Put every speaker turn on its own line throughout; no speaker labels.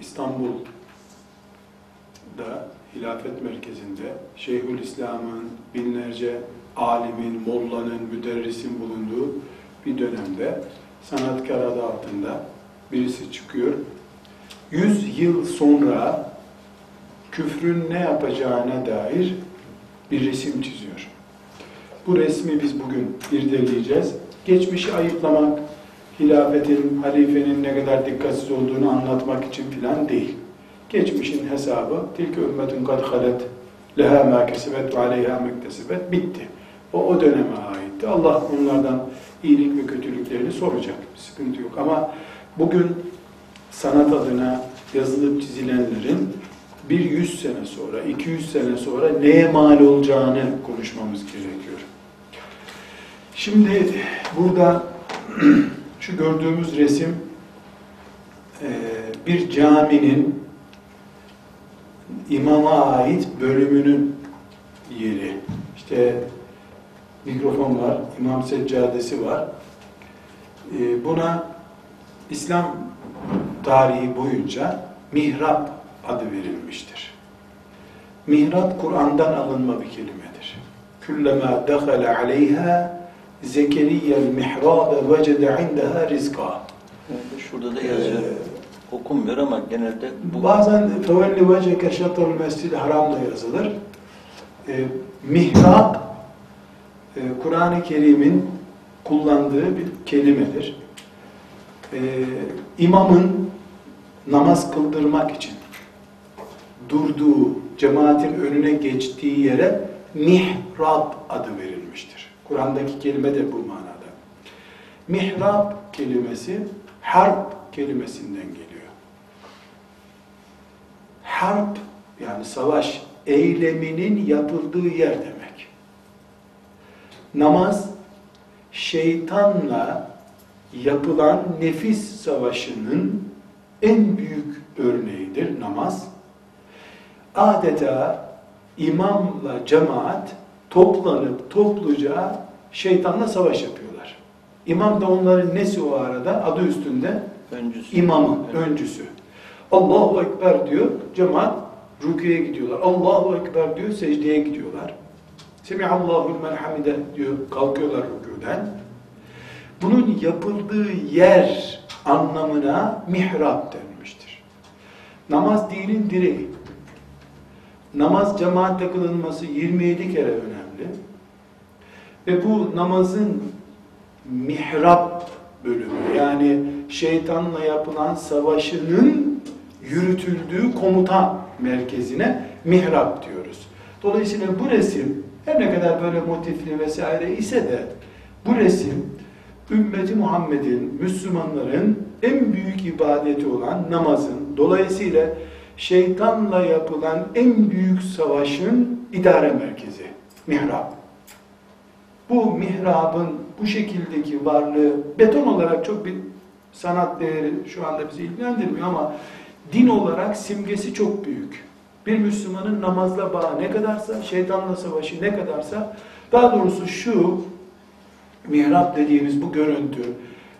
İstanbul'da hilafet merkezinde Şeyhülislam'ın binlerce alimin, mollanın, müderrisin bulunduğu bir dönemde sanatkar adı altında birisi çıkıyor. Yüz yıl sonra küfrün ne yapacağına dair bir resim çiziyor. Bu resmi biz bugün irdeleyeceğiz. Geçmişi ayıplamak, hilafetin, halifenin ne kadar dikkatsiz olduğunu anlatmak için filan değil. Geçmişin hesabı, tilke ümmetun kad halet, leha ma kesebet ve aleyha mektesebet, bitti. O, o döneme aitti. Allah onlardan iyilik ve kötülüklerini soracak. Sıkıntı yok. Ama bugün sanat adına yazılıp çizilenlerin bir yüz sene sonra, 200 sene sonra neye mal olacağını konuşmamız gerekiyor. Şimdi burada şu gördüğümüz resim e, bir caminin imama ait bölümünün yeri. İşte mikrofon var, imam seccadesi var. E, buna İslam tarihi boyunca mihrap adı verilmiştir. Mihrap Kur'an'dan alınma bir kelimedir. Küllema dekhala aleyha Zekeriyel mihrabe vecede indeha rizka.
Şurada da yazıyor.
Ee,
Okunmuyor ama genelde bu
Bazen fevelli veceke şatrul mescid haramda yazılır. Ee, mihrap e, Kur'an-ı Kerim'in kullandığı bir kelimedir. Ee, imamın namaz kıldırmak için durduğu, cemaatin önüne geçtiği yere mihrap adı verilmiştir. Kur'an'daki kelime de bu manada. Mihrap kelimesi harp kelimesinden geliyor. Harp yani savaş eyleminin yapıldığı yer demek. Namaz şeytanla yapılan nefis savaşının en büyük örneğidir namaz. Adeta imamla cemaat toplanıp topluca şeytanla savaş yapıyorlar. İmam da onların nesi o arada? Adı üstünde
öncüsü.
imamı,
Evet.
öncüsü. Allahu Ekber diyor, cemaat rüküye gidiyorlar. Allahu Ekber diyor, secdeye gidiyorlar. Semihallahu limen hamide diyor, kalkıyorlar rüküden. Bunun yapıldığı yer anlamına mihrap denmiştir. Namaz dinin direği. Namaz cemaatle kılınması 27 kere önemli. Ve bu namazın mihrap bölümü yani şeytanla yapılan savaşının yürütüldüğü komuta merkezine mihrap diyoruz. Dolayısıyla bu resim her ne kadar böyle motifli vesaire ise de bu resim ümmeti Muhammed'in, Müslümanların en büyük ibadeti olan namazın dolayısıyla şeytanla yapılan en büyük savaşın idare merkezi, mihrap. Bu mihrabın bu şekildeki varlığı beton olarak çok bir sanat değeri şu anda bizi ilgilendirmiyor ama din olarak simgesi çok büyük. Bir Müslümanın namazla bağı ne kadarsa, şeytanla savaşı ne kadarsa, daha doğrusu şu mihrap dediğimiz bu görüntü,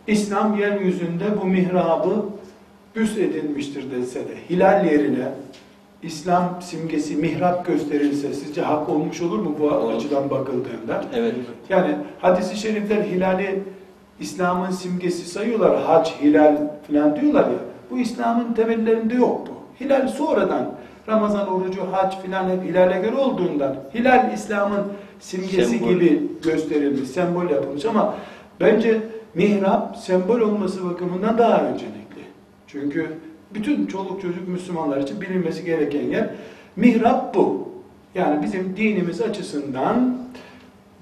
İslam yeryüzünde bu mihrabı üst edilmiştir dese de, hilal yerine İslam simgesi mihrap gösterilse sizce hak olmuş olur mu bu
Olur.
açıdan bakıldığında?
Evet.
Yani hadis-i şerifler hilali İslam'ın simgesi sayıyorlar. Hac, hilal falan diyorlar ya. Bu İslam'ın temellerinde yok bu. Hilal sonradan Ramazan orucu, hac filan hep hilale göre olduğundan hilal İslam'ın simgesi
Sembol.
gibi gösterilmiş, sembol yapılmış ama bence mihrap sembol olması bakımından daha öncelikli. Çünkü bütün çoluk çocuk Müslümanlar için bilinmesi gereken yer mihrap bu. Yani bizim dinimiz açısından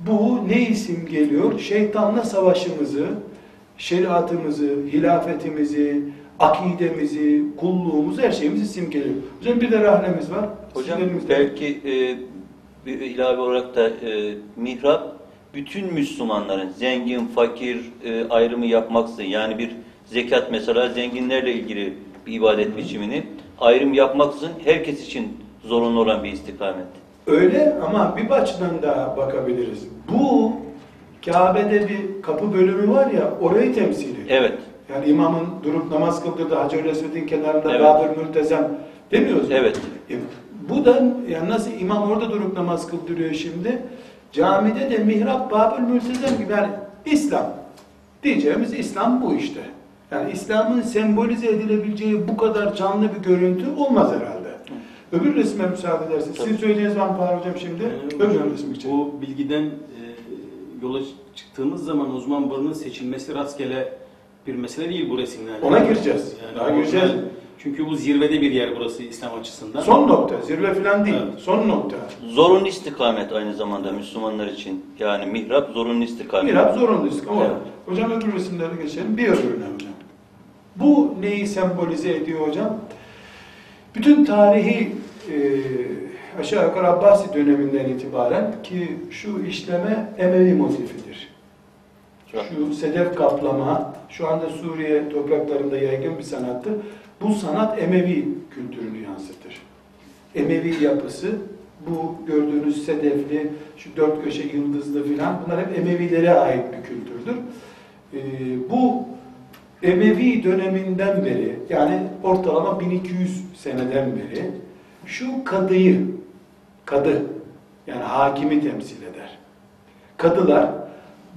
bu ne isim geliyor? Şeytanla savaşımızı, şeriatımızı, hilafetimizi, akidemizi, kulluğumuzu, her şeyimizi simgeliyor. Hocam bir de rahlemiz var.
Hocam belki e, ilave olarak da e, mihrap bütün Müslümanların zengin, fakir e, ayrımı yapmaksızın yani bir zekat mesela zenginlerle ilgili bir ibadet biçimini ayrım yapmaksızın herkes için zorunlu olan bir istikamet.
Öyle ama bir açıdan daha bakabiliriz. Bu Kabe'de bir kapı bölümü var ya orayı temsil ediyor.
Evet.
Yani imamın durup namaz kıldırdığı Hacer-ül Esved'in kenarında
Evet.
Babür Mültezem demiyoruz?
Evet.
E, bu da yani nasıl imam orada durup namaz kıldırıyor şimdi? Camide de mihrap Babül Mültezem gibi yani İslam. Diyeceğimiz İslam bu işte. Yani İslam'ın sembolize edilebileceği bu kadar canlı bir görüntü olmaz herhalde. Öbür resme müsaade ederseniz. Sizin
Tabii.
söyleyeceğiniz mı Fahri Hocam şimdi?
Yani
Öbür
hocam,
resim için.
Bu bilgiden e, yola çıktığımız zaman uzman barının seçilmesi rastgele bir mesele değil bu resimler.
Ona gireceğiz.
Yani
Daha gireceğiz.
Çünkü bu zirvede bir yer burası İslam açısından.
Son nokta. Zirve falan değil.
Evet.
Son nokta.
Zorunlu istikamet aynı zamanda Müslümanlar için. Yani mihrap zorunlu istikamet.
Mihrap zorunlu ama
Evet.
hocam öbür resimlere geçelim. Bir öbürüne hocam. Bu neyi sembolize ediyor hocam? Bütün tarihi e, aşağı yukarı Abbasi döneminden itibaren ki şu işleme Emevi motifidir. Şu sedef kaplama, şu anda Suriye topraklarında yaygın bir sanattır. Bu sanat Emevi kültürünü yansıtır. Emevi yapısı, bu gördüğünüz sedefli, şu dört köşe yıldızlı filan bunlar hep Emevilere ait bir kültürdür. Ee, bu Emevi döneminden beri yani ortalama 1200 seneden beri şu kadıyı, kadı yani hakimi temsil eder. Kadılar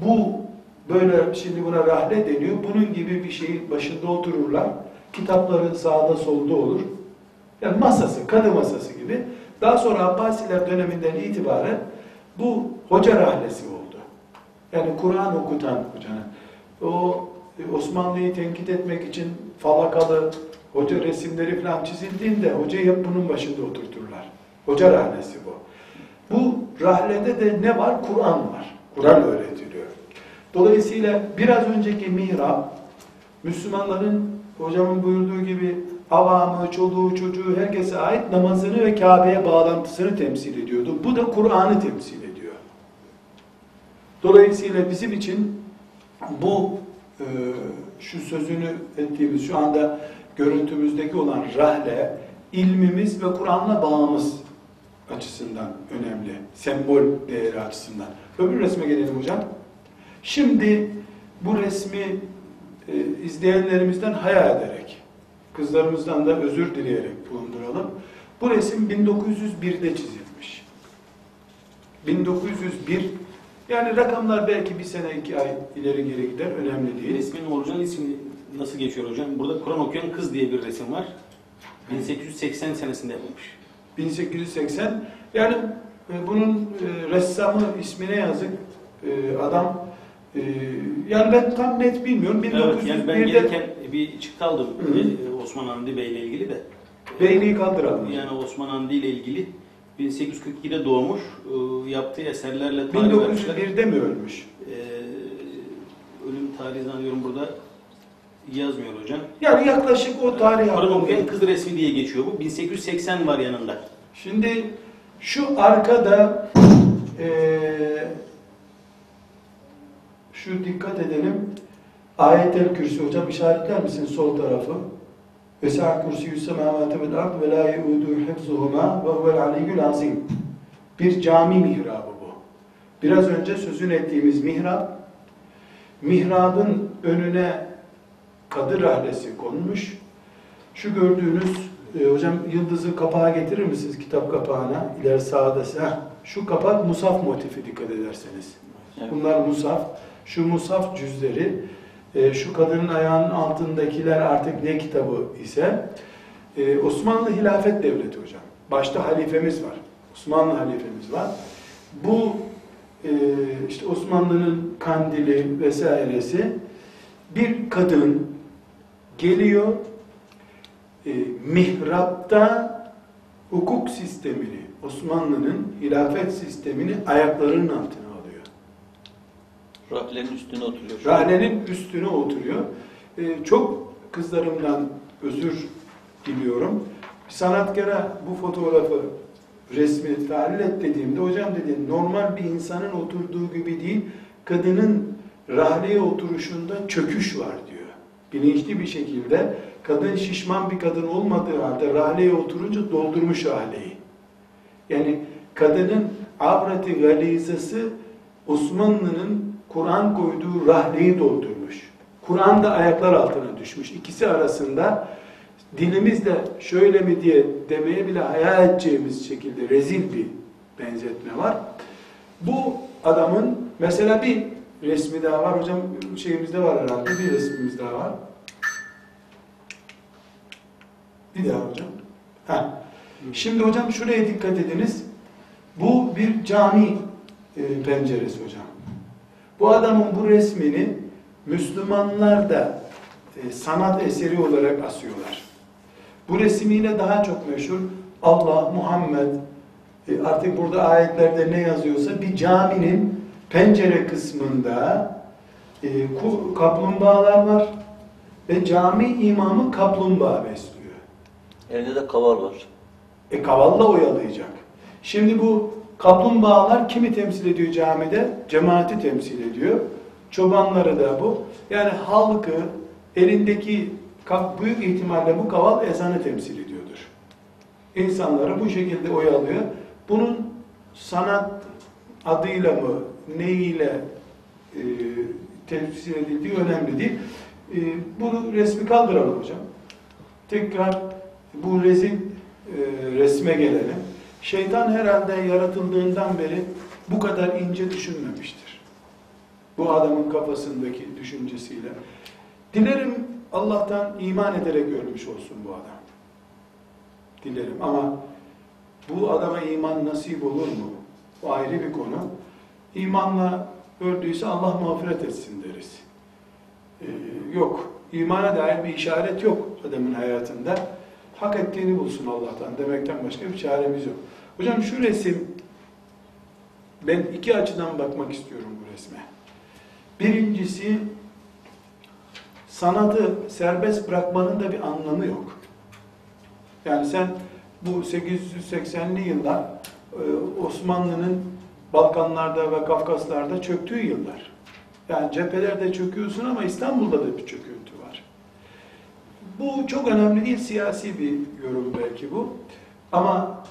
bu böyle şimdi buna rahle deniyor. Bunun gibi bir şeyin başında otururlar. Kitapları sağda solda olur. Yani masası, kadı masası gibi. Daha sonra Abbasiler döneminden itibaren bu hoca rahlesi oldu. Yani Kur'an okutan hocanın. O Osmanlı'yı tenkit etmek için falakalı hoca resimleri falan çizildiğinde hocayı hep bunun başında oturturlar. Hoca rahlesi bu. Bu rahlede de ne var? Kur'an var. Kur'an öğretiliyor. Dolayısıyla biraz önceki mihrap Müslümanların hocamın buyurduğu gibi avamı, çoluğu, çocuğu herkese ait namazını ve Kabe'ye bağlantısını temsil ediyordu. Bu da Kur'an'ı temsil ediyor. Dolayısıyla bizim için bu e, şu sözünü ettiğimiz şu anda görüntümüzdeki olan rahle ilmimiz ve Kur'an'la bağımız açısından önemli. Sembol değeri açısından. Öbür resme gelelim hocam. Şimdi bu resmi e, izleyenlerimizden hayal ederek, kızlarımızdan da özür dileyerek bulunduralım. Bu resim 1901'de çizilmiş. 1901 yani rakamlar belki bir sene iki ay ileri geri gider önemli değil.
Resmin orijinal ismi nasıl geçiyor hocam? Burada Kur'an okuyan kız diye bir resim var. 1880 senesinde yapılmış.
1880 yani e, bunun e, ressamı ismine yazık e, adam e, yani ben tam net bilmiyorum.
Evet, yani ben
1901'de
gelirken bir çıktı aldım
Hı
Osman Hamdi Bey ile ilgili de.
Beyliği kaldıralım.
Yani Osman Hamdi ile ilgili 1842'de doğmuş, e, yaptığı eserlerle tarih vermişler.
1901'de mi ölmüş?
E, ölüm tarihi zannediyorum burada yazmıyor hocam.
Yani yaklaşık o tarih hakkında.
okuyan kız resmi diye geçiyor bu. 1880 var yanında.
Şimdi şu arkada eee şu dikkat edelim. Ayetel Kürsi hocam işaretler misin sol tarafı? Vel ard ve la yeudu hifzuhuma ve huvel aliyyul azim. Bir cami mihrabı bu. Biraz önce sözünü ettiğimiz mihrab, mihrabın önüne kadı rahlesi konmuş. Şu gördüğünüz e, hocam yıldızı kapağa getirir misiniz kitap kapağına? İleri sağda. Heh, şu kapak musaf motifi dikkat ederseniz.
Evet.
Bunlar musaf. Şu musaf cüzleri, e, şu kadının ayağının altındakiler artık ne kitabı ise e, Osmanlı Hilafet Devleti hocam. Başta halifemiz var. Osmanlı halifemiz var. Bu e, işte Osmanlı'nın kandili vesairesi bir kadın geliyor e, mihrapta hukuk sistemini, Osmanlı'nın hilafet sistemini ayaklarının altına.
Rahlenin üstüne oturuyor.
Rahlenin üstüne oturuyor. Ee, çok kızlarımdan özür diliyorum. Bir sanatkara bu fotoğrafı, resmi tahlil et dediğimde hocam dedi normal bir insanın oturduğu gibi değil, kadının rahleye oturuşunda çöküş var diyor. Bilinçli bir şekilde kadın şişman bir kadın olmadığı halde rahleye oturunca doldurmuş rahleyi. Yani kadının avreti galizası Osmanlı'nın Kur'an koyduğu rahleyi doldurmuş. Kur'an da ayaklar altına düşmüş. İkisi arasında dilimizde şöyle mi diye demeye bile hayal edeceğimiz şekilde rezil bir benzetme var. Bu adamın mesela bir resmi daha var hocam şeyimizde var herhalde bir resmimiz daha var. Bir daha hocam. Heh. Şimdi hocam şuraya dikkat ediniz. Bu bir cami e, penceresi hocam. Bu adamın bu resmini Müslümanlar da e, sanat eseri olarak asıyorlar. Bu resim yine daha çok meşhur. Allah, Muhammed, e, artık burada ayetlerde ne yazıyorsa bir caminin pencere kısmında e, kaplumbağalar var ve cami imamı kaplumbağa besliyor.
Elinde de kaval var.
E kavalla oyalayacak. Şimdi bu kaplumbağalar kimi temsil ediyor camide? Cemaati temsil ediyor. Çobanları da bu. Yani halkı elindeki büyük ihtimalle bu kaval ezanı temsil ediyordur. İnsanları bu şekilde oyalıyor. Bunun sanat adıyla mı, neyiyle e, temsil edildiği önemli değil. E, bunu resmi kaldıralım hocam. Tekrar bu rezil e, resme gelelim. Şeytan herhalde yaratıldığından beri bu kadar ince düşünmemiştir. Bu adamın kafasındaki düşüncesiyle. Dilerim Allah'tan iman ederek ölmüş olsun bu adam. Dilerim ama bu adama iman nasip olur mu? O ayrı bir konu. İmanla öldüyse Allah mağfiret etsin deriz. Ee, yok. İmana dair bir işaret yok adamın hayatında. Hak ettiğini bulsun Allah'tan demekten başka bir çaremiz yok. Hocam şu resim ben iki açıdan bakmak istiyorum bu resme. Birincisi sanatı serbest bırakmanın da bir anlamı yok. Yani sen bu 880'li yıllar e, Osmanlı'nın Balkanlarda ve Kafkaslar'da çöktüğü yıllar. Yani cephelerde çöküyorsun ama İstanbul'da da bir çöküntü var. Bu çok önemli değil, siyasi bir yorum belki bu. Ama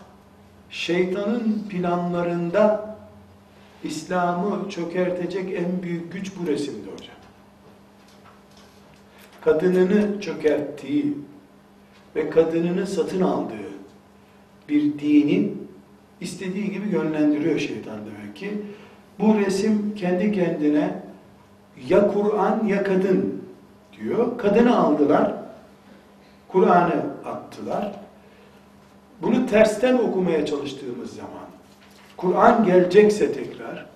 şeytanın planlarında İslam'ı çökertecek en büyük güç bu resimde hocam. Kadınını çökerttiği ve kadınını satın aldığı bir dinin istediği gibi yönlendiriyor şeytan demek ki. Bu resim kendi kendine ya Kur'an ya kadın diyor. Kadını aldılar, Kur'an'ı attılar. Bunu tersten okumaya çalıştığımız zaman, Kur'an gelecekse tekrar,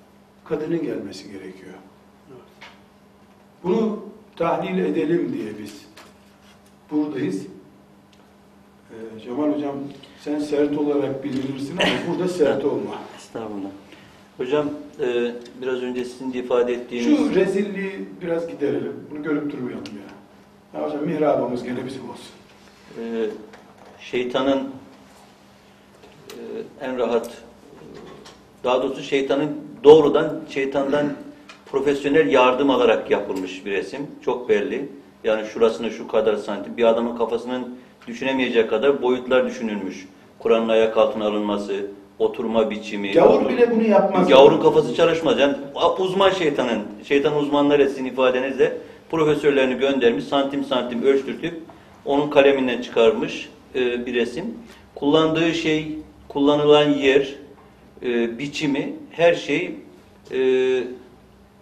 kadının gelmesi gerekiyor. Bunu tahlil edelim diye biz buradayız. Ee, Cemal Hocam sen sert olarak bilinirsin ama burada sert olma.
Estağfurullah. Hocam e, biraz önce sizin de ifade ettiğiniz...
Şu rezilliği biraz giderelim. Bunu görüp durmayalım ya. ya hocam mihrabımız gene bizim olsun.
Ee, şeytanın e, en rahat daha doğrusu şeytanın doğrudan şeytandan profesyonel yardım alarak yapılmış bir resim. Çok belli. Yani şurasını şu kadar santim. Bir adamın kafasının düşünemeyeceği kadar boyutlar düşünülmüş. Kur'an'ın ayak altına alınması, oturma biçimi.
Gavur bile bunu yapmaz.
Gavurun kafası çalışmaz. Yani uzman şeytanın, şeytan uzmanları sizin ifadenizle profesörlerini göndermiş, santim santim ölçtürtüp onun kaleminden çıkarmış e, bir resim. Kullandığı şey, kullanılan yer, e, biçimi, her şey e,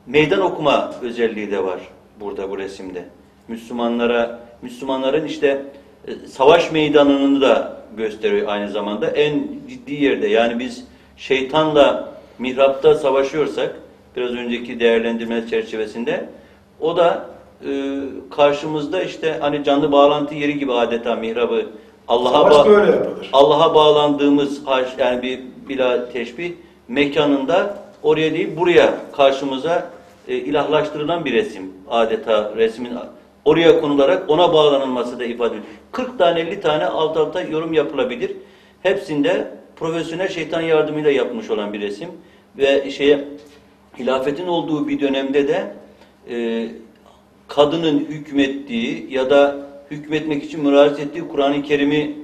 meydan okuma özelliği de var burada bu resimde. Müslümanlara, Müslümanların işte e, savaş meydanını da gösteriyor aynı zamanda. En ciddi yerde yani biz şeytanla mihrapta savaşıyorsak biraz önceki değerlendirme çerçevesinde o da e, karşımızda işte hani canlı bağlantı yeri gibi adeta mihrabı Allah'a
Savaş
ba-
böyle yapılır.
Allah'a bağlandığımız haş- yani bir bila teşbih mekanında oraya değil buraya karşımıza e, ilahlaştırılan bir resim. Adeta resmin oraya konularak ona bağlanılması da ifade edilir. 40 tane 50 tane alt alta yorum yapılabilir. Hepsinde profesyonel şeytan yardımıyla yapmış olan bir resim ve şeye hilafetin olduğu bir dönemde de e, kadının hükmettiği ya da hükmetmek için müracaat ettiği Kur'an-ı Kerim'i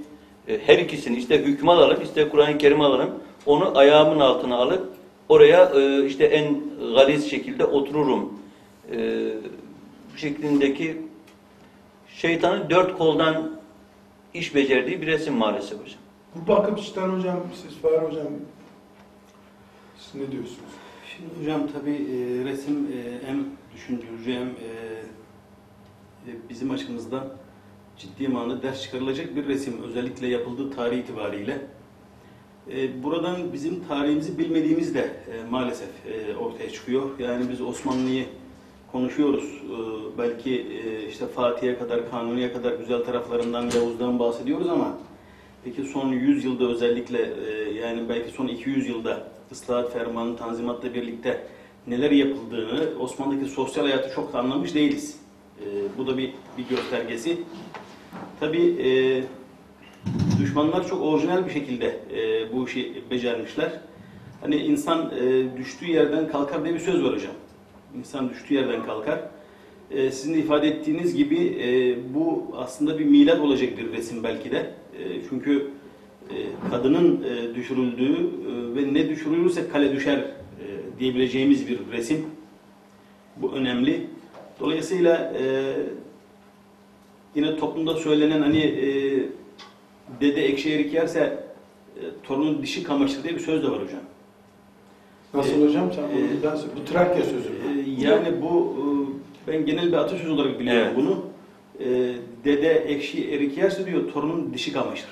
e, her ikisini işte hükmü alalım, işte Kur'an-ı Kerim'i alalım. Onu ayağımın altına alıp oraya e, işte en galiz şekilde otururum. E, bu şeklindeki şeytanın dört koldan iş becerdiği bir resim maalesef hocam.
Bu bakım açıdan hocam, siz Fahri hocam, siz ne diyorsunuz?
Şimdi hocam tabii e, resim e, hem düşündürücü hem e, e, bizim açımızdan ciddi manada ders çıkarılacak bir resim. Özellikle yapıldığı tarih itibariyle. E, buradan bizim tarihimizi bilmediğimiz de e, maalesef e, ortaya çıkıyor. Yani biz Osmanlı'yı konuşuyoruz. E, belki e, işte Fatih'e kadar, Kanuni'ye kadar güzel taraflarından, Yavuz'dan bahsediyoruz ama peki son 100 yılda özellikle e, yani belki son 200 yılda ıslahat fermanı, tanzimatla birlikte neler yapıldığını Osmanlı'daki sosyal hayatı çok da anlamış değiliz. E, bu da bir, bir göstergesi. Tabii e, düşmanlar çok orijinal bir şekilde e, bu işi becermişler. Hani insan e, düştüğü yerden kalkar diye bir söz var hocam. İnsan düştüğü yerden kalkar. E, sizin de ifade ettiğiniz gibi e, bu aslında bir milat olacak bir resim belki de. E, çünkü e, kadının e, düşürüldüğü e, ve ne düşürülürse kale düşer e, diyebileceğimiz bir resim. Bu önemli. Dolayısıyla e, yine toplumda söylenen hani e, dede ekşi erik yerse e, torunun dişi kamaşır diye bir söz de var hocam.
Nasıl
E,
hocam? Sen
e,
bunu daha söyle. Bu Trakya sözü.
E, yani bu e, ben genel bir atasöz olarak biliyorum
Evet.
bunu. E, dede ekşi erik yerse diyor torunun dişi kamaşır.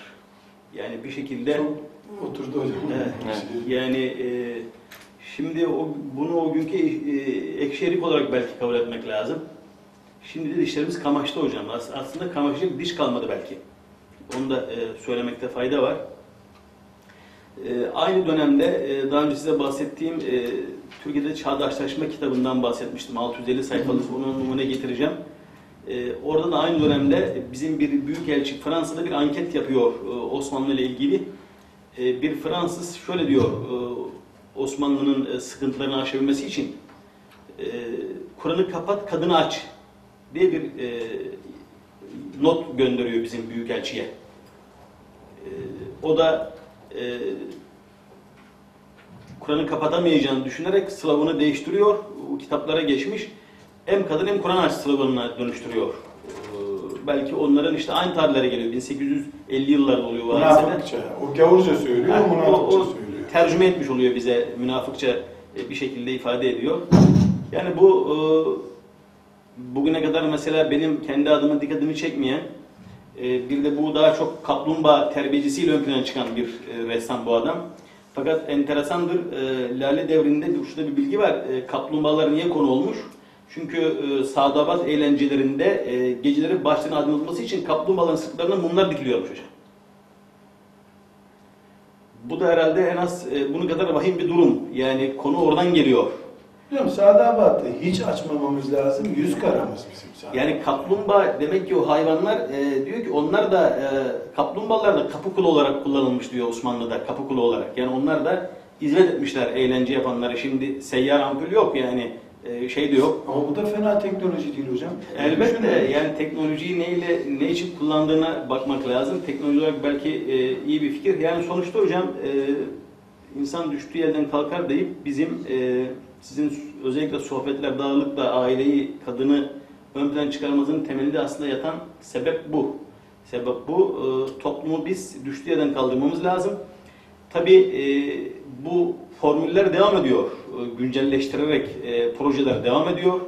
Yani bir şekilde
Çok oturdu hocam.
Evet.
Evet.
yani e, şimdi o, bunu o günkü e, ekşi erik olarak belki kabul etmek lazım. Şimdi de dişlerimiz kamaştı hocam. As- Aslında kamaşacak diş kalmadı belki. Onu da e, söylemekte fayda var. E, aynı dönemde e, daha önce size bahsettiğim e, Türkiye'de Çağdaşlaşma kitabından bahsetmiştim. 650 sayfalık onu numune getireceğim. E, orada da aynı dönemde bizim bir büyükelçi Fransa'da bir anket yapıyor e, Osmanlı ile ilgili. E, bir Fransız şöyle diyor e, Osmanlı'nın e, sıkıntılarını aşabilmesi için e, Kur'an'ı kapat kadını aç diye bir e, not gönderiyor bizim büyükelçiye. E, o da e, Kur'an'ı kapatamayacağını düşünerek sloganı değiştiriyor. O kitaplara geçmiş. Hem kadın hem Kur'an aç sloganına dönüştürüyor. E, belki onların işte aynı tarihlere geliyor. 1850 yıllarda oluyor.
Münafıkça. O gavurca söylüyor,
Yani o,
münafıkça
o
söylüyor.
tercüme etmiş oluyor bize münafıkça e, bir şekilde ifade ediyor. Yani bu e, bugüne kadar mesela benim kendi adıma dikkatimi çekmeyen e, bir de bu daha çok kaplumbağa terbiyecisiyle ön plana çıkan bir e, ressam bu adam. Fakat enteresandır. e, Lale devrinde bir şurada bir bilgi var. Kaplumbağalar niye konu olmuş? Çünkü e, Sadabat eğlencelerinde e, geceleri başlarına aydınlatılması için kaplumbağaların sırtlarına mumlar dikiliyormuş hocam. Bu da herhalde en az bunun kadar vahim bir durum. Yani konu oradan geliyor.
Hocam Sadabat'ta hiç açmamamız lazım. Yüz karamız bizim Sadabat.
Yani kaplumbağa demek ki o hayvanlar e, diyor ki onlar da e, kaplumbağalar da kapı kulu olarak kullanılmış diyor Osmanlı'da kapı kulu olarak. Yani onlar da hizmet etmişler eğlence yapanlara. Şimdi seyyar ampul yok yani e, şey de yok.
Ama bu da fena teknoloji değil hocam.
Elbette
Düşünün.
yani teknolojiyi neyle ne için kullandığına bakmak lazım. Teknoloji olarak belki e, iyi bir fikir. Yani sonuçta hocam e, insan düştüğü yerden kalkar deyip bizim e, sizin özellikle sohbetler dağılıkla aileyi, kadını ön plan çıkarmamızın temelinde aslında yatan sebep bu. Sebep bu. E, toplumu biz düştüğü yerden kaldırmamız lazım. Tabii e, bu formüller devam ediyor. E, güncelleştirerek e, projeler devam ediyor.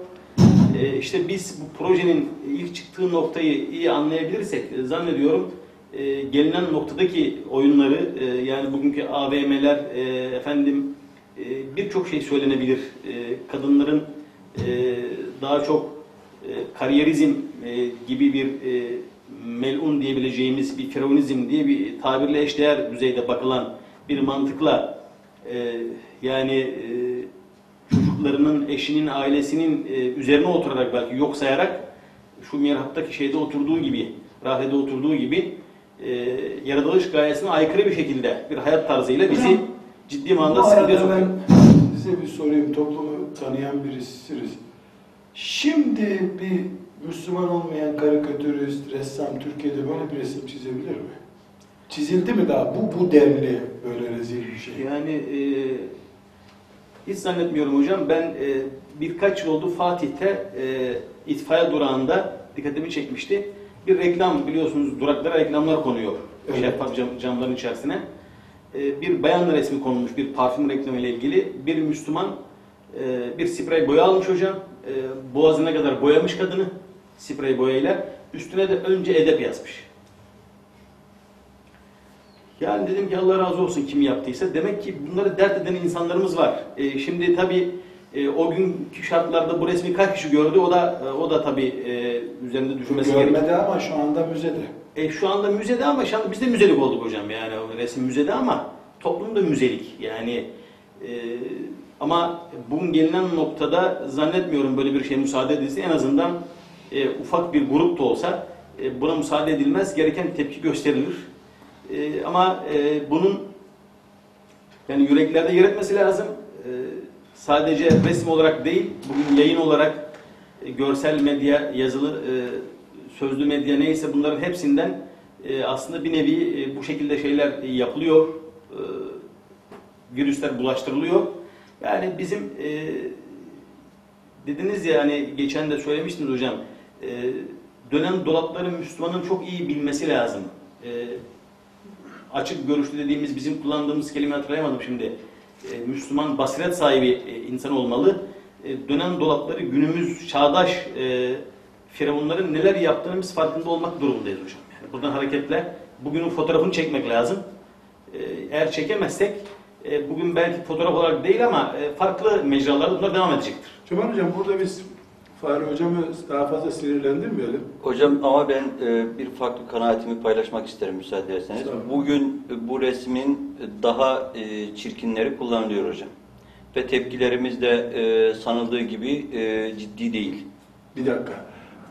E, işte biz bu projenin ilk çıktığı noktayı iyi anlayabilirsek e, zannediyorum e, gelinen noktadaki oyunları e, yani bugünkü AVM'ler e, efendim e, birçok şey söylenebilir. E, kadınların e, daha çok e, kariyerizm e, gibi bir e, melun diyebileceğimiz bir firavunizm diye bir tabirle eşdeğer düzeyde bakılan bir mantıkla yani e, çocuklarının, eşinin, ailesinin üzerine oturarak belki yok sayarak şu mihraptaki şeyde oturduğu gibi, rahede oturduğu gibi e, yaratılış gayesine aykırı bir şekilde bir hayat tarzıyla bizi ciddi manada
Bu arada ben size bir sorayım. Toplumu tanıyan birisiniz. Şimdi bir Müslüman olmayan karikatürist, ressam Türkiye'de böyle bir resim çizebilir mi? Çizildi mi daha? Bu, bu denli böyle rezil bir şey.
Yani e, hiç zannetmiyorum hocam. Ben e, birkaç yıl oldu Fatih'te e, itfaiye durağında dikkatimi çekmişti. Bir reklam biliyorsunuz duraklara reklamlar konuyor.
Evet.
Şeffaf cam, camların içerisine. E, bir bayan resmi konulmuş bir parfüm reklamı ile ilgili. Bir Müslüman e, bir sprey boya almış hocam. E, boğazına kadar boyamış kadını sprey boyayla. Üstüne de önce edep yazmış. Yani dedim ki Allah razı olsun kim yaptıysa. Demek ki bunları dert eden insanlarımız var. E, şimdi tabii e, o günkü şartlarda bu resmi kaç kişi gördü o da o da tabii e, üzerinde düşünmesi gerekiyor.
Görmedi ama şu anda müzede.
E, şu anda müzede ama şu anda biz de müzelik olduk hocam yani resim müzede ama toplum da müzelik yani e, ama bugün gelinen noktada zannetmiyorum böyle bir şey müsaade edilse en azından e, ufak bir grup da olsa e, buna müsaade edilmez gereken tepki gösterilir. E, ama e, bunun yani yüreklerde yer etmesi lazım. E, sadece resim olarak değil, bugün yayın olarak e, görsel medya, yazılı, e, sözlü medya neyse bunların hepsinden e, aslında bir nevi e, bu şekilde şeyler e, yapılıyor. E, virüsler bulaştırılıyor. Yani bizim e, dediniz ya hani geçen de söylemiştiniz hocam. E, dönen dolapları Müslümanın çok iyi bilmesi lazım. E, açık görüşlü dediğimiz bizim kullandığımız kelime hatırlayamadım şimdi. E, Müslüman basiret sahibi e, insan olmalı. E, dönen dolapları günümüz çağdaş e, firavunların neler yaptığını biz farkında olmak durumundayız hocam. Yani buradan hareketle bugünün fotoğrafını çekmek lazım. E, eğer çekemezsek e, bugün belki fotoğraf olarak değil ama e, farklı mecralarda bunlar devam edecektir.
Cemal Hocam burada biz Fahri Hocam'ı daha fazla sinirlendirmeyelim.
Hocam ama ben e, bir farklı kanaatimi paylaşmak isterim müsaade ederseniz. Bugün e, bu resmin daha e, çirkinleri kullanılıyor hocam. Ve tepkilerimiz de e, sanıldığı gibi e, ciddi değil.
Bir dakika.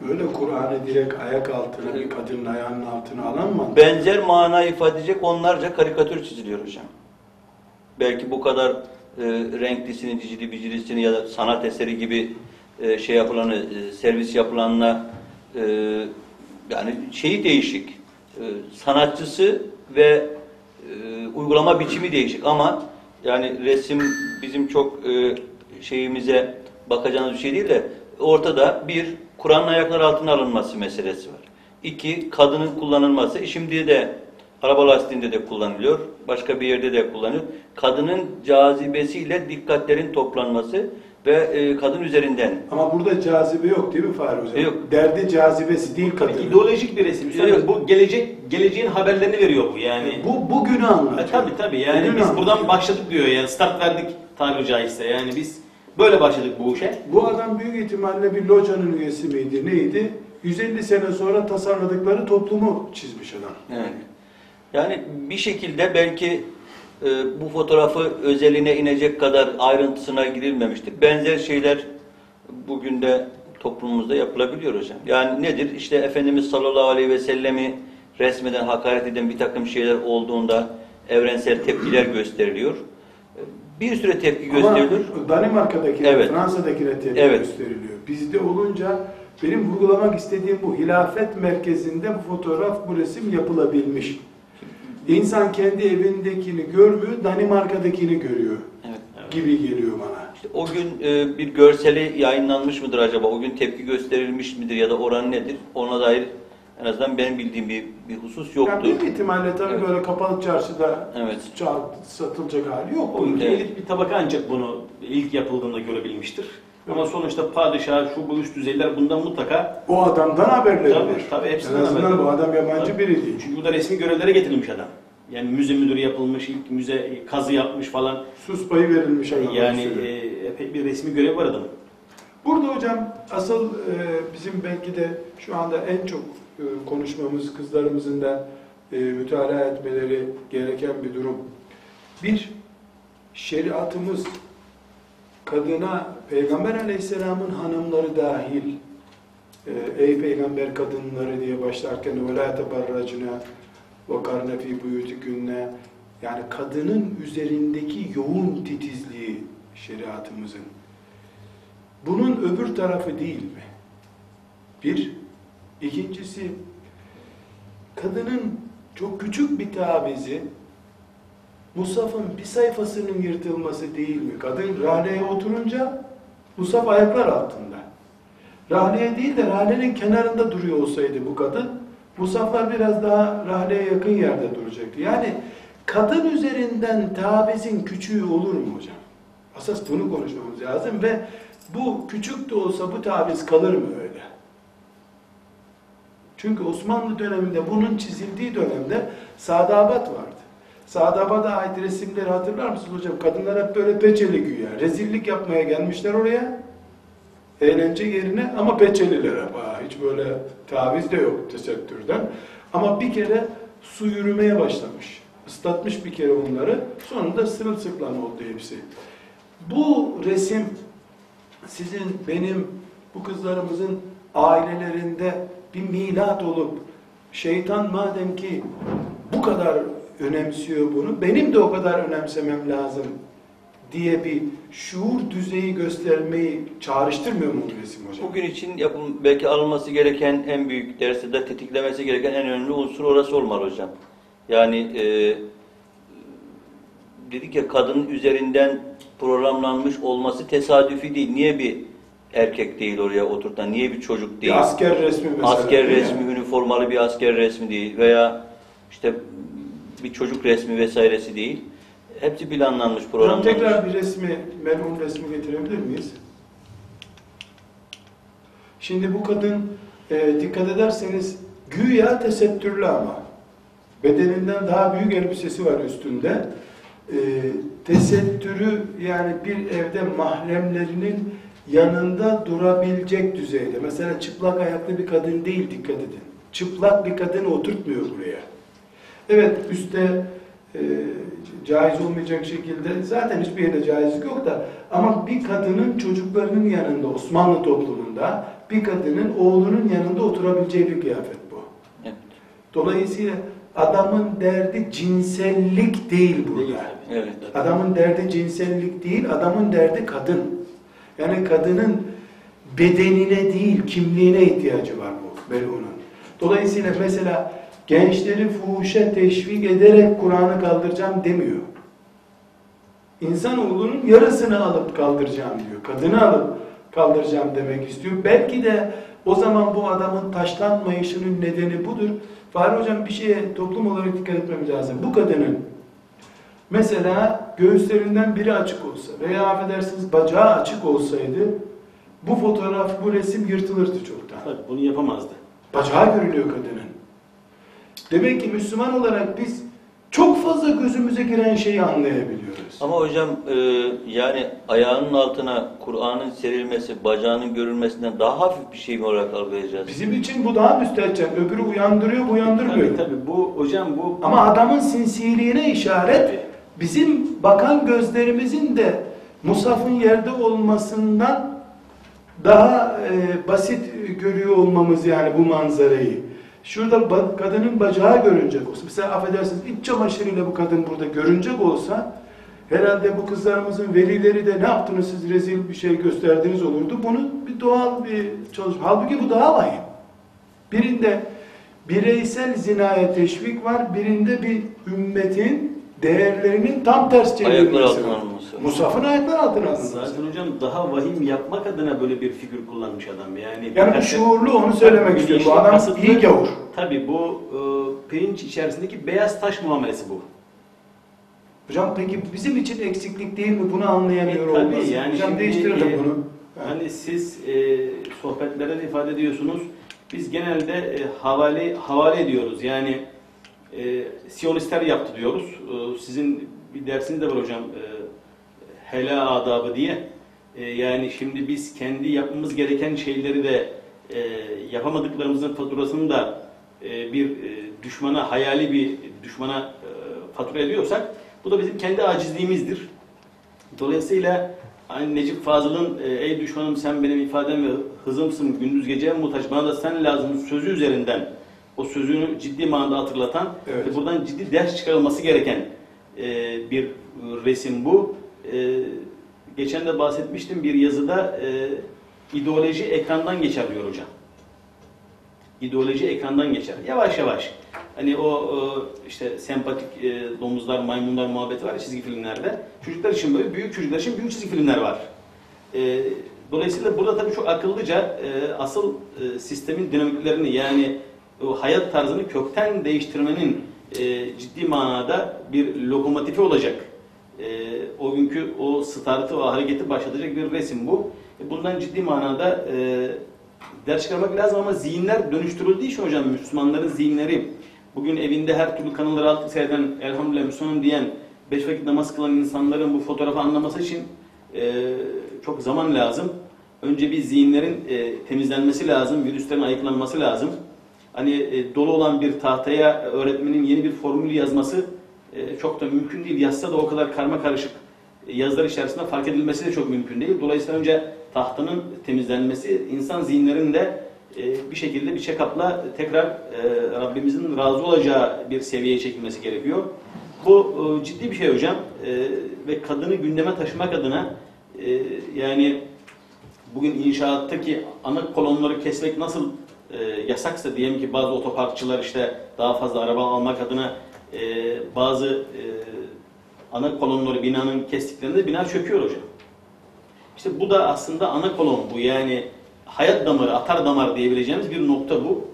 Böyle Kur'an'ı direkt ayak altına, bir kadının ayağının altına alan mı?
Benzer mana ifade edecek onlarca karikatür çiziliyor hocam. Belki bu kadar e, renklisini, cicili bicilisini ya da sanat eseri gibi e, şey yapılanı, e, servis yapılanına e, yani şeyi değişik. E, sanatçısı ve e, uygulama biçimi değişik ama yani resim bizim çok e, şeyimize bakacağımız bir şey değil de ortada bir Kur'an'ın ayakları altına alınması meselesi var. İki, kadının kullanılması. E, Şimdi de araba lastiğinde de kullanılıyor. Başka bir yerde de kullanılıyor. Kadının cazibesiyle dikkatlerin toplanması ve e, kadın üzerinden.
Ama burada cazibe yok değil mi Fahri Hocam?
Yok.
Derdi cazibesi değil
ki
kadının.
ideolojik bir resim. Üstelik
Evet.
Bu gelecek geleceğin haberlerini veriyor bu yani.
Bu bugünü anlatıyor.
E, tabii tabii yani
Bugünü
biz
anlatıyor.
buradan başladık diyor yani start verdik tabiri caizse yani biz böyle başladık bu işe.
Bu adam büyük ihtimalle bir locanın üyesi miydi, neydi? 150 sene sonra tasarladıkları toplumu çizmiş adam.
Evet. Yani bir şekilde belki e, bu fotoğrafı özeline inecek kadar ayrıntısına girilmemiştir. Benzer şeyler bugün de toplumumuzda yapılabiliyor hocam. Yani nedir? İşte Efendimiz sallallahu aleyhi ve sellemi resmeden, hakaret eden bir takım şeyler olduğunda evrensel tepkiler gösteriliyor. Bir süre tepki gösteriliyor.
Ama Danimarka'dakine,
Evet.
Fransa'dakine tepki
Evet.
gösteriliyor. Bizde olunca benim vurgulamak istediğim bu. Hilafet merkezinde bu fotoğraf, bu resim yapılabilmiş. İnsan kendi evindekini görmüyor, Danimarka'dakini görüyor
Evet.
gibi geliyor bana.
İşte o gün e, bir görseli yayınlanmış mıdır acaba? O gün tepki gösterilmiş midir ya da oranı nedir? Ona dair en azından benim bildiğim bir, bir husus yoktu.
Yani büyük ihtimalle tabii
Evet.
böyle kapalı çarşıda
Evet.
satılacak hali yok
O
Evet.
bir tabaka ancak bunu ilk yapıldığında görebilmiştir. Ama sonuçta padişah, şu bu üst düzeyler bundan mutlaka
O adamdan haberleri
Tabii,
var.
tabii, hepsinden
en azından
haberleri
bu adam yabancı biri değil.
çünkü bu da resmi görevlere getirilmiş adam. Yani müze müdürü yapılmış, ilk müze kazı yapmış falan.
Sus payı verilmiş adama.
Yani e, epey bir resmi görev var adamın.
Burada hocam asıl e, bizim belki de şu anda en çok konuşmamız kızlarımızın da e, mütalaa etmeleri gereken bir durum. Bir, şeriatımız kadına Peygamber aleyhisselamın hanımları dahil e, ey peygamber kadınları diye başlarken وَلَا تَبَرَّجْنَا وَقَرْنَ ف۪ي بُيُوتِكُنَّ yani kadının üzerindeki yoğun titizliği şeriatımızın. Bunun öbür tarafı değil mi? Bir. İkincisi, kadının çok küçük bir tavizi, Musaf'ın bir sayfasının yırtılması değil mi? Kadın rahleye oturunca, Musaf ayaklar altında. Rahleye değil de rahlenin kenarında duruyor olsaydı bu kadın, Musaflar biraz daha rahleye yakın yerde duracaktı. Yani kadın üzerinden tavizin küçüğü olur mu hocam? Asas bunu konuşmamız lazım ve bu küçük de olsa bu taviz kalır mı? Çünkü Osmanlı döneminde bunun çizildiği dönemde Sadabat vardı. Sadabat'a ait resimleri hatırlar mısınız hocam? Kadınlar hep böyle peçeli güya. Rezillik yapmaya gelmişler oraya. Eğlence yerine ama peçeliler. Ha, hiç böyle taviz de yok tesettürden. Ama bir kere su yürümeye başlamış. Islatmış bir kere onları. Sonunda sırılsıklam oldu hepsi. Bu resim sizin, benim, bu kızlarımızın ailelerinde bir milat olup şeytan madem ki bu kadar önemsiyor bunu, benim de o kadar önemsemem lazım diye bir şuur düzeyi göstermeyi çağrıştırmıyor mu bu resim hocam?
Bugün için yapım, belki alınması gereken en büyük dersi de tetiklemesi gereken en önemli unsur orası olmalı hocam. Yani e, dedik ya kadının üzerinden programlanmış olması tesadüfi değil. Niye bir erkek değil oraya oturtan? Niye bir çocuk değil?
Bir asker resmi mesela.
asker
değil
resmi, üniformalı bir asker resmi değil veya işte bir çocuk resmi vesairesi değil. Hepsi planlanmış,
Hocam
programlanmış.
tekrar bir resmi, merhum resmi getirebilir miyiz? Şimdi bu kadın e, dikkat ederseniz güya tesettürlü ama bedeninden daha büyük elbisesi var üstünde. E, tesettürü yani bir evde mahremlerinin yanında durabilecek düzeyde. Mesela çıplak ayaklı bir kadın değil dikkat edin. Çıplak bir kadını oturtmuyor buraya. Evet üstte e, caiz olmayacak şekilde zaten hiçbir yerde caizlik yok da ama bir kadının çocuklarının yanında Osmanlı toplumunda bir kadının oğlunun yanında oturabileceği bir kıyafet bu.
Evet.
Dolayısıyla adamın derdi cinsellik değil burada.
Değil.
Evet.
Adamın derdi cinsellik değil, adamın derdi kadın. Yani kadının bedenine değil, kimliğine ihtiyacı var bu Melun'un. Dolayısıyla mesela gençleri fuhuşa teşvik ederek Kur'an'ı kaldıracağım demiyor. İnsanoğlunun yarısını alıp kaldıracağım diyor. Kadını alıp kaldıracağım demek istiyor. Belki de o zaman bu adamın taşlanmayışının nedeni budur. Fahri Hocam bir şeye toplum olarak dikkat etmemiz lazım. Bu kadının mesela göğüslerinden biri açık olsa veya affedersiniz bacağı açık olsaydı bu fotoğraf, bu resim yırtılırdı çoktan.
Tabii bunu yapamazdı.
Bacağı görünüyor kadının. Demek ki Müslüman olarak biz çok fazla gözümüze giren şeyi anlayabiliyoruz.
Ama hocam e, yani ayağının altına Kur'an'ın serilmesi, bacağının görülmesinden daha hafif bir şey mi olarak algılayacağız?
Bizim için bu daha müstehcen. Öbürü uyandırıyor, bu uyandırmıyor.
Tabii tabii bu hocam bu
Ama adamın sinsiliğine işaret
Tabii.
Bizim bakan gözlerimizin de Musaf'ın yerde olmasından daha e, basit görüyor olmamız yani bu manzarayı. Şurada ba- kadının bacağı görünecek olsa, mesela affedersiniz iç çamaşırıyla bu kadın burada görünecek olsa, herhalde bu kızlarımızın velileri de ne yaptınız siz rezil bir şey gösterdiniz olurdu. Bunun bir doğal bir çalışma. Halbuki bu daha vahim. Birinde bireysel zinaya teşvik var, birinde bir ümmetin değerlerinin tam ters çevrilmesi. Musaf'ın ayaklar altına alınması.
zaten hocam daha vahim yapmak adına böyle bir figür kullanmış adam. Yani
Yani bu şuurlu onu söylemek istiyor. Bu adam
kasıtlı-
iyi gavur.
Tabii bu e, pirinç içerisindeki beyaz taş muamelesi bu.
Hocam peki bizim için eksiklik değil mi? Bunu anlayamıyor
E, tabii
olması.
yani
Hocam değiştirelim
e,
bunu.
Hani siz e, sohbetlerde de ifade ediyorsunuz. Biz genelde e, havale havale ediyoruz. Yani e, Siyonistler yaptı diyoruz. E, sizin bir dersiniz de var hocam. E, Hela adabı diye. E, yani şimdi biz kendi yapmamız gereken şeyleri de e, yapamadıklarımızın faturasını da e, bir e, düşmana, hayali bir düşmana e, fatura ediyorsak bu da bizim kendi acizliğimizdir. Dolayısıyla hani Necip Fazıl'ın e, ey düşmanım sen benim ifadem ve hızımsın gündüz gece muhtaç bana da sen lazım sözü üzerinden o sözünü ciddi manada hatırlatan
Evet.
ve buradan ciddi ders çıkarılması gereken e, bir resim bu. E, geçen de bahsetmiştim bir yazıda e, ideoloji ekrandan geçer diyor hocam. İdeoloji ekrandan geçer. Yavaş yavaş. Hani o e, işte sempatik e, domuzlar, maymunlar muhabbeti var ya çizgi filmlerde. Çocuklar için böyle, büyük çocuklar için büyük çizgi filmler var. E, Dolayısıyla burada tabii çok akıllıca e, asıl e, sistemin dinamiklerini yani o hayat tarzını kökten değiştirmenin e, ciddi manada bir lokomotifi olacak. E, o günkü o startı, o hareketi başlatacak bir resim bu. E, bundan ciddi manada e, ders çıkarmak lazım ama zihinler dönüştürüldüğü için hocam Müslümanların zihinleri bugün evinde her türlü kanalları altı seyreden elhamdülillah Müslümanım diyen beş vakit namaz kılan insanların bu fotoğrafı anlaması için e, çok zaman lazım. Önce bir zihinlerin e, temizlenmesi lazım, virüslerin ayıklanması lazım. Hani e, dolu olan bir tahtaya öğretmenin yeni bir formül yazması e, çok da mümkün değil. Yazsa da o kadar karma karışık e, yazılar içerisinde fark edilmesi de çok mümkün değil. Dolayısıyla önce tahtanın temizlenmesi, insan zihinlerinde e, bir şekilde bir check-up'la tekrar e, Rabbimizin razı olacağı bir seviyeye çekilmesi gerekiyor. Bu e, ciddi bir şey hocam E, ve kadını gündeme taşımak adına e, yani bugün inşaattaki ana kolonları kesmek nasıl e, yasaksa diyelim ki bazı otoparkçılar işte daha fazla araba almak adına e, bazı e, ana kolonları binanın kestiklerinde bina çöküyor hocam. İşte bu da aslında ana kolon bu yani hayat damarı, atar damar diyebileceğimiz bir nokta bu.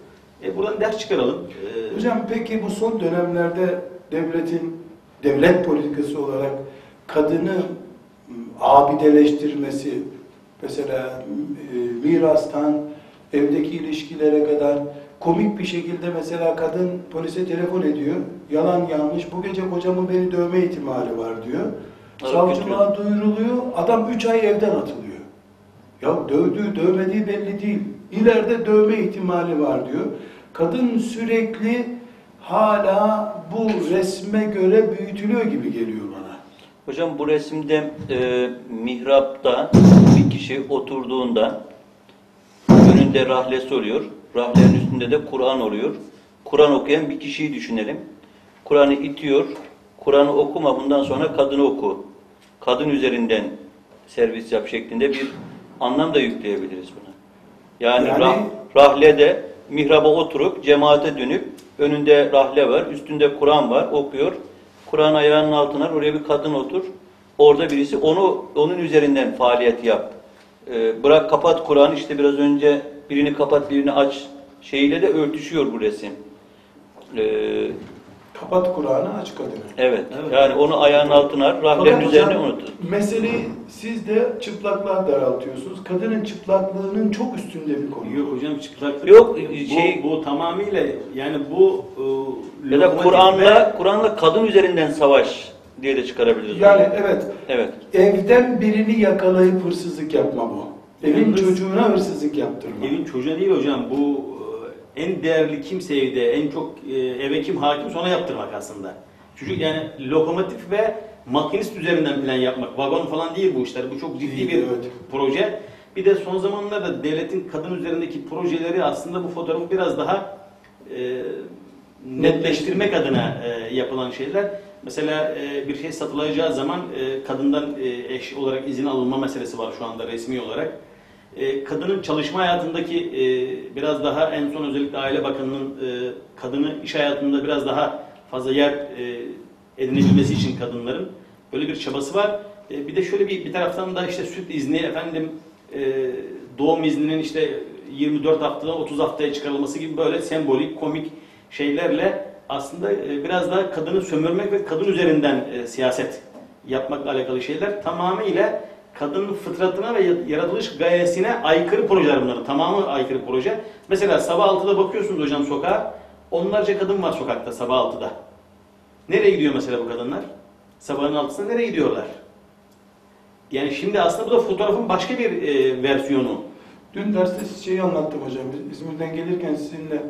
E, buradan ders çıkaralım. E,
Hocam peki bu son dönemlerde devletin devlet politikası olarak kadını abideleştirmesi mesela e, mirastan evdeki ilişkilere kadar komik bir şekilde mesela kadın polise telefon ediyor. Yalan yanlış bu gece kocamın beni dövme ihtimali var diyor. Savcılığa duyuruluyor. Adam 3 ay evden atılıyor. Ya dövdüğü dövmediği belli değil. İleride dövme ihtimali var diyor. Kadın sürekli hala bu resme göre büyütülüyor gibi geliyor bana.
Hocam bu resimde e, mihrapta bir kişi oturduğunda önünde rahlesi oluyor. Rahlenin üstünde de Kur'an oluyor. Kur'an okuyan bir kişiyi düşünelim. Kur'an'ı itiyor. Kur'an'ı okuma bundan sonra kadını oku. Kadın üzerinden servis yap şeklinde bir anlam da yükleyebiliriz buna. Yani,
Yani-
rah, rahle de mihraba oturup cemaate dönüp önünde rahle var, üstünde Kur'an var, okuyor. Kur'an ayağının altına al, oraya bir kadın otur. Orada birisi onu onun üzerinden faaliyet yap. Ee, bırak kapat Kur'an işte biraz önce birini kapat birini aç şeyiyle de örtüşüyor bu resim. Ee,
Kapat Kur'an'ı aç kadını.
evet.
Evet.
Yani onu ayağının altına al, rahlenin
Fakat
üzerine
hocam,
unut.
Meseleyi siz de çıplaklığa daraltıyorsunuz. Kadının çıplaklığının çok üstünde bir konu.
Yok hocam çıplaklık.
Yok,
bu,
şey-
bu tamamıyla yani bu e,
Ya da
lokomotif
Kur'an'la
ve-
Kur'an'la kadın üzerinden savaş diye de çıkarabiliriz.
Yani evet
evet.
evden birini yakalayıp hırsızlık yapma bu. Evin
Yalnız-
çocuğuna hırsızlık yaptırma.
Evin çocuğuna değil hocam bu e, en değerli kimse evde en çok e, eve kim hakim ona yaptırmak aslında. Çocuk yani lokomotif ve makinist üzerinden plan yapmak. Vagon falan değil bu işler. Bu çok ciddi
Değil,
bir
evet.
proje. Bir de son zamanlarda devletin kadın üzerindeki projeleri aslında bu fotoğrafı biraz daha e, netleştirmek adına e, yapılan şeyler. Mesela e, bir şey satılacağı zaman e, kadından e, eş olarak izin alınma meselesi var şu anda resmi olarak. E, kadının çalışma hayatındaki e, biraz daha en son özellikle Aile Bakanı'nın e, kadını iş hayatında biraz daha fazla yer e, edinebilmesi için kadınların böyle bir çabası var. E, bir de şöyle bir bir taraftan da işte süt izni efendim e, doğum izninin işte 24 haftadan 30 haftaya çıkarılması gibi böyle sembolik komik şeylerle aslında e, biraz daha kadını sömürmek ve kadın üzerinden e, siyaset yapmakla alakalı şeyler tamamıyla kadının fıtratına ve yaratılış gayesine aykırı projeler bunların. Tamamı aykırı proje. Mesela sabah 6'da bakıyorsunuz hocam sokağa. Onlarca kadın var sokakta sabah 6'da. Nereye gidiyor mesela bu kadınlar? Sabahın altısında nereye gidiyorlar? Yani şimdi aslında bu da fotoğrafın başka bir e, versiyonu.
Dün derste şeyi anlattım hocam. Biz İzmir'den gelirken sizinle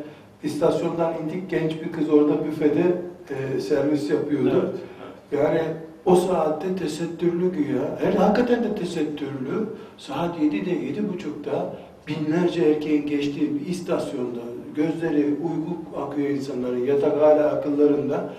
istasyondan indik. Genç bir kız orada büfede e, servis yapıyordu. Yani o saatte tesettürlü güya. Her hakikaten de tesettürlü. Saat 7'de, 7.30'da binlerce erkeğin geçtiği bir istasyonda gözleri uyku akıyor insanların yatak hala akıllarında.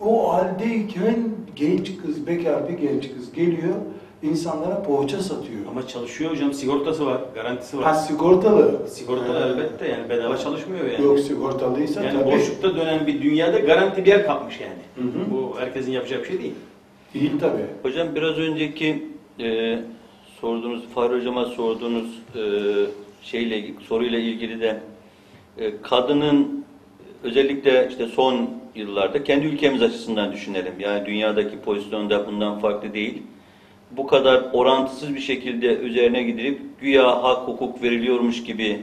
O haldeyken genç kız, bekar bir genç kız geliyor insanlara poğaça satıyor.
Ama çalışıyor hocam, sigortası var, garantisi var.
Ha sigortalı.
Sigortalı
Ha.
elbette yani bedava çalışmıyor yani.
Yok sigortalıysa
yani
tabii.
boşlukta dönen bir dünyada garanti bir yer kapmış yani.
Hı hı.
Bu herkesin yapacağı bir şey değil.
Değil tabii.
Hocam biraz önceki e, sorduğunuz, Fahri Hocam'a sorduğunuz e, şeyle soruyla ilgili de e, kadının özellikle işte son yıllarda kendi ülkemiz açısından düşünelim. Yani dünyadaki pozisyonda bundan farklı değil. Bu kadar orantısız bir şekilde üzerine gidilip güya hak hukuk veriliyormuş gibi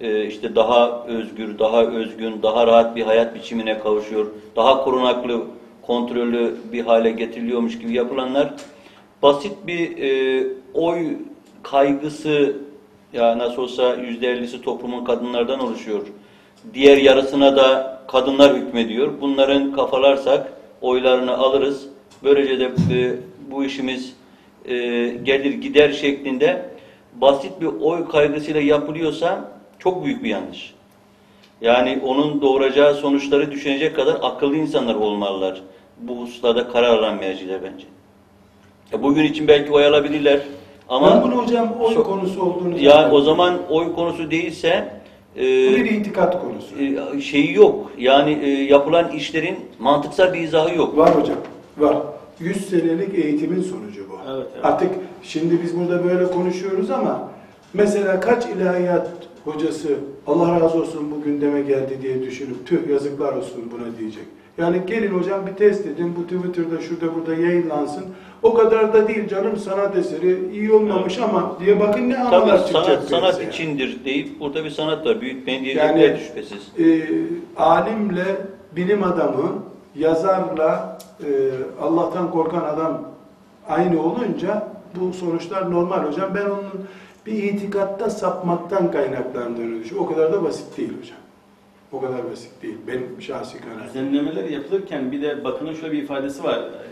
e, işte daha özgür, daha özgün, daha rahat bir hayat biçimine kavuşuyor, daha korunaklı, kontrollü bir hale getiriliyormuş gibi yapılanlar basit bir e, oy kaygısı ya nasıl olsa yüzde ellisi toplumun kadınlardan oluşuyor. Diğer yarısına da kadınlar hükmediyor. Bunların kafalarsak oylarını alırız. Böylece de e, bu işimiz e, gelir gider şeklinde basit bir oy kaygısıyla yapılıyorsa çok büyük bir yanlış. Yani onun doğuracağı sonuçları düşünecek kadar akıllı insanlar olmalılar. Bu hususlarda karar alan merciler bence. Ya bugün için belki oy alabilirler ama
ben bunu hocam oy
So-
konusu olduğunu
ya
zannediyorum.
o zaman oy konusu değilse e,
Bu bir itikat konusu.
e, şeyi yok. Yani e, yapılan işlerin mantıksal bir izahı yok.
Var hocam, var. 100 senelik eğitimin sonucu bu.
Evet, evet.
Artık şimdi biz burada böyle konuşuyoruz ama mesela kaç ilahiyat hocası Allah razı olsun bu gündeme geldi diye düşünüp tüh yazıklar olsun buna diyecek. Yani gelin hocam bir test edin bu Twitter'da şurada burada yayınlansın. O kadar da değil canım sanat eseri iyi olmamış ama diye bakın ne
Tabii
çıkacak.
sanat sanat içindir deyip burada bir sanat var. Büyütmeyin
Yani-
diyecekler şüphesiz.
e, alimle bilim adamı, yazarla e, Allah'tan korkan adam aynı olunca bu sonuçlar normal hocam. Ben onun bir itikatta sapmaktan kaynaklandığını düşünüyorum. O kadar da basit değil hocam. O kadar basit değil. Benim şahsi kanaatim.
Düzenlemeler yapılırken bir de bakının şöyle bir ifadesi var. Ee,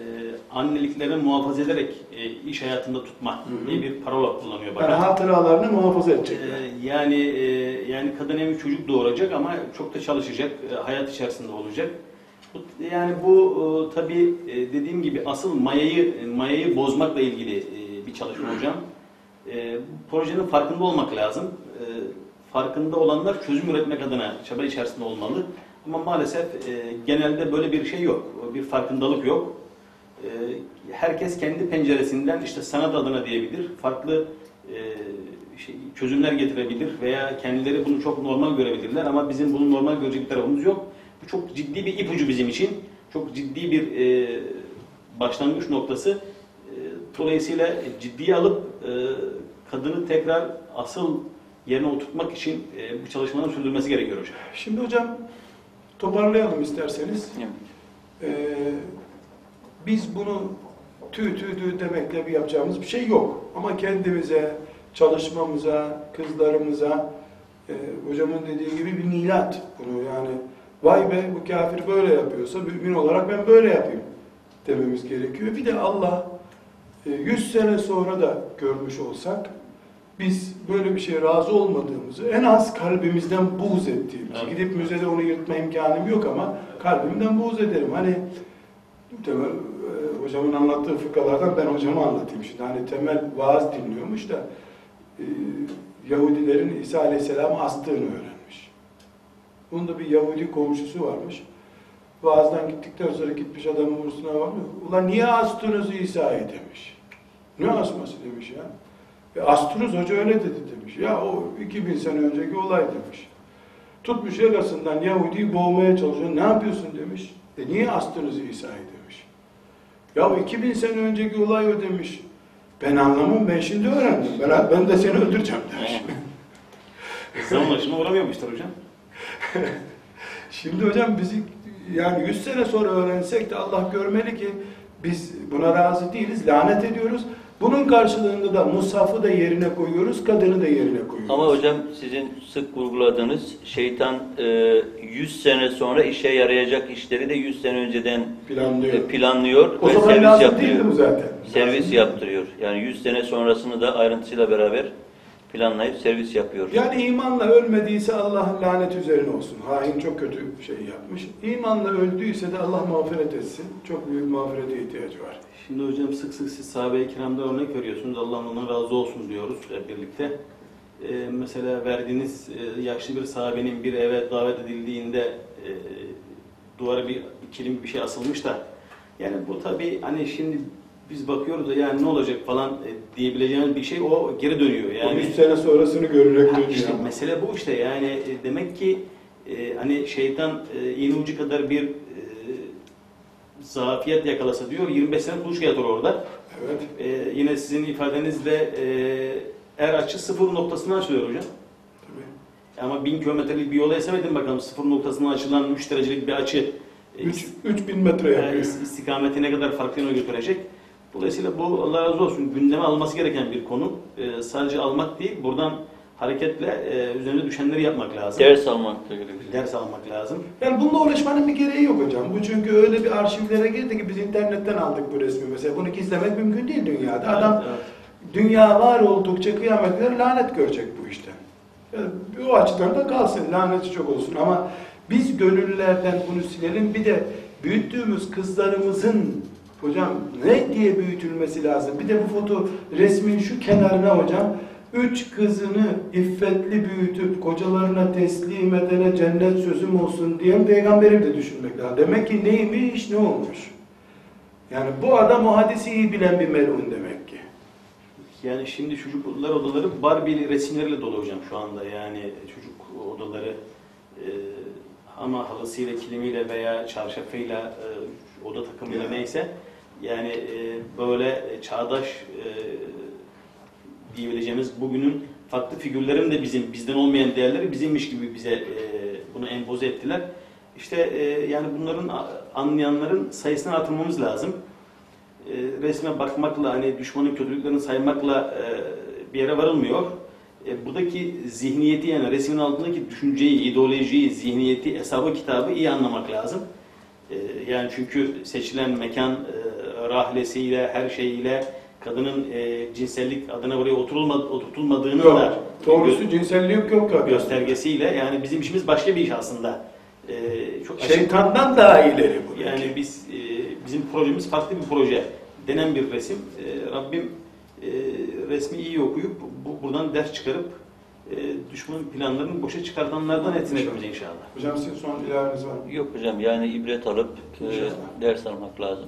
anneliklerini muhafaza ederek e, iş hayatında tutma
Hı hı.
diye bir parola kullanıyor
Yani
bakan.
hatıralarını muhafaza edecekler.
Ee, yani e, yani kadın bir çocuk doğuracak ama çok da çalışacak, e, hayat içerisinde olacak. Yani bu e, tabii e, dediğim gibi asıl mayayı mayayı bozmakla ilgili e, bir çalışma hocam. E, projenin farkında olmak lazım. Farkında olanlar çözüm üretmek adına çaba içerisinde olmalı. Ama maalesef e, genelde böyle bir şey yok, bir farkındalık yok. E, herkes kendi penceresinden işte sanat adına diyebilir, farklı e, şey, çözümler getirebilir veya kendileri bunu çok normal görebilirler ama bizim bunu normal görecek bir tarafımız yok. Bu çok ciddi bir ipucu bizim için, çok ciddi bir e, başlangıç noktası. E, dolayısıyla ciddiye alıp e, kadını tekrar asıl yerine oturtmak için e, bu çalışmaların sürdürülmesi gerekiyor hocam.
Şimdi hocam toparlayalım isterseniz.
Evet.
Ee, biz bunu tüy tüy tüy demekle bir yapacağımız bir şey yok. Ama kendimize, çalışmamıza, kızlarımıza, e, hocamın dediği gibi bir milat bunu yani vay be bu kafir böyle yapıyorsa mümin olarak ben böyle yapayım dememiz gerekiyor. Bir de Allah e, 100 sene sonra da görmüş olsak biz böyle bir şeye razı olmadığımızı en az kalbimizden buğz ettiğimizi
Evet.
gidip müzede onu yırtma imkanım yok ama kalbimden buğz ederim. Hani temel, e, hocamın anlattığı fıkralardan ben hocama anlatayım şimdi. Hani temel vaaz dinliyormuş da e, Yahudilerin İsa Aleyhisselam'ı astığını öğrenmiş. Bunun da bir Yahudi komşusu varmış. Vaazdan gittikten sonra gitmiş adamın bursuna varmış. Ulan niye astınız İsa'yı demiş. Ne asması demiş ya. E, astınız hoca öyle dedi demiş. Ya o 2000 sene önceki olay demiş. Tutmuş yakasından Yahudi'yi boğmaya çalışıyor. Ne yapıyorsun demiş. E niye astınız İsa'yı demiş. Ya 2000 sene önceki olay o demiş. Ben anlamam ben şimdi öğrendim. Ben, ben de seni öldüreceğim demiş.
Zaman aşımına uğramıyormuşlar hocam.
Şimdi hocam bizi yani 100 sene sonra öğrensek de Allah görmeli ki biz buna razı değiliz, lanet ediyoruz. Bunun karşılığında da mushafı da yerine koyuyoruz, kadını da yerine koyuyoruz.
Ama hocam sizin sık vurguladığınız şeytan e, 100 sene sonra işe yarayacak işleri de 100 sene önceden
planlıyor.
e, planlıyor
o
ve
zaman
servis
lazım
yapıyor.
değildi bu zaten.
Servis
Lazım.
yaptırıyor. Yani 100 sene sonrasını da ayrıntısıyla beraber planlayıp servis yapıyor.
Yani imanla ölmediyse Allah'ın laneti üzerine olsun. Hain çok kötü şey yapmış. İmanla öldüyse de Allah mağfiret etsin. Çok büyük mağfirete ihtiyacı var.
Şimdi hocam sık sık siz sahabe-i kiramda örnek veriyorsunuz. Allah ondan razı olsun diyoruz hep birlikte. Ee, mesela verdiğiniz e, yaşlı bir sahabenin bir eve davet edildiğinde e, duvara bir kilim bir şey asılmış da yani bu tabii hani şimdi biz bakıyoruz da yani ne olacak falan e, diyebileceğimiz bir şey o geri dönüyor.
Yani,
Yani
100 sene sonrasını görerek
Ha,
dönüyor.
işte mesele bu işte yani e, demek ki e, hani şeytan e, iğne ucu kadar bir zafiyet yakalasa diyor 25 sene kuluçka yatır orada.
Evet.
E, yine sizin ifadenizle e, er açı sıfır noktasına açılıyor hocam.
Tabii.
Ama 1000 kilometrelik bir yola hesap edin bakalım sıfır noktasına açılan 3 derecelik bir açı e,
3 3000 metre
yani
yapıyor.
is- istikameti ne kadar farklı yöne götürecek. Dolayısıyla bu Allah razı olsun gündeme alması gereken bir konu. E, sadece almak değil buradan hareketle e, üzerine düşenleri yapmak lazım.
Ders almak da gerekiyor.
Ders almak lazım.
Yani bununla uğraşmanın bir gereği yok hocam. Bu çünkü öyle bir arşivlere girdi ki biz internetten aldık bu resmi mesela. Bunu gizlemek mümkün değil dünyada. Adam
Evet,
dünya var oldukça kıyamet kadar lanet görecek bu işte. Yani o açıdan da kalsın, laneti çok olsun. Ama biz gönüllülerden bunu silelim. Bir de büyüttüğümüz kızlarımızın hocam ne diye büyütülmesi lazım? Bir de bu foto resmin şu kenarına hocam üç kızını iffetli büyütüp kocalarına teslim edene cennet sözüm olsun diyen peygamberi de düşünmek lazım. Demek ki neymiş ne olmuş? Yani bu adam o hadisi iyi bilen bir melun demek ki.
Yani şimdi çocuklar odaları Barbie resimlerle dolu hocam şu anda. Yani çocuk odaları e, ama halısıyla, kilimiyle veya çarşafıyla, e, oda takımıyla
Ya.
neyse yani e, böyle çağdaş e, diyebileceğimiz bugünün farklı figürlerin de bizim bizden olmayan değerleri bizimmiş gibi bize e, bunu empoze ettiler. İşte e, yani bunların anlayanların sayısını artırmamız lazım. E, resme bakmakla hani düşmanın kötülüklerini saymakla e, bir yere varılmıyor. E, buradaki zihniyeti yani resmin altındaki düşünceyi, ideolojiyi, zihniyeti, hesabı, kitabı iyi anlamak lazım. E, yani çünkü seçilen mekan e, rahlesiyle, her şeyiyle kadının e, cinsellik adına buraya oturulma, oturtulmadığını
Yok,
da
doğrusu cinsellik yok
gö-
abi.
göstergesiyle yani bizim işimiz başka bir iş aslında. E, çok
Şeytandan daha ileri bu.
yani biz e, bizim projemiz farklı bir proje. Denen bir resim. E, Rabbim e, resmi iyi okuyup bu, buradan ders çıkarıp e, düşmanın planlarını boşa çıkartanlardan etsin hepimiz inşallah.
Hocam sizin son ilaveniz var mı?
Yok hocam yani ibret alıp e,
İnşallah.
ders almak lazım.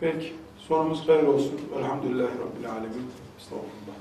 Peki. Sonumuz hayır olsun. Elhamdülillahi Rabbil Alemin. Estağfurullah.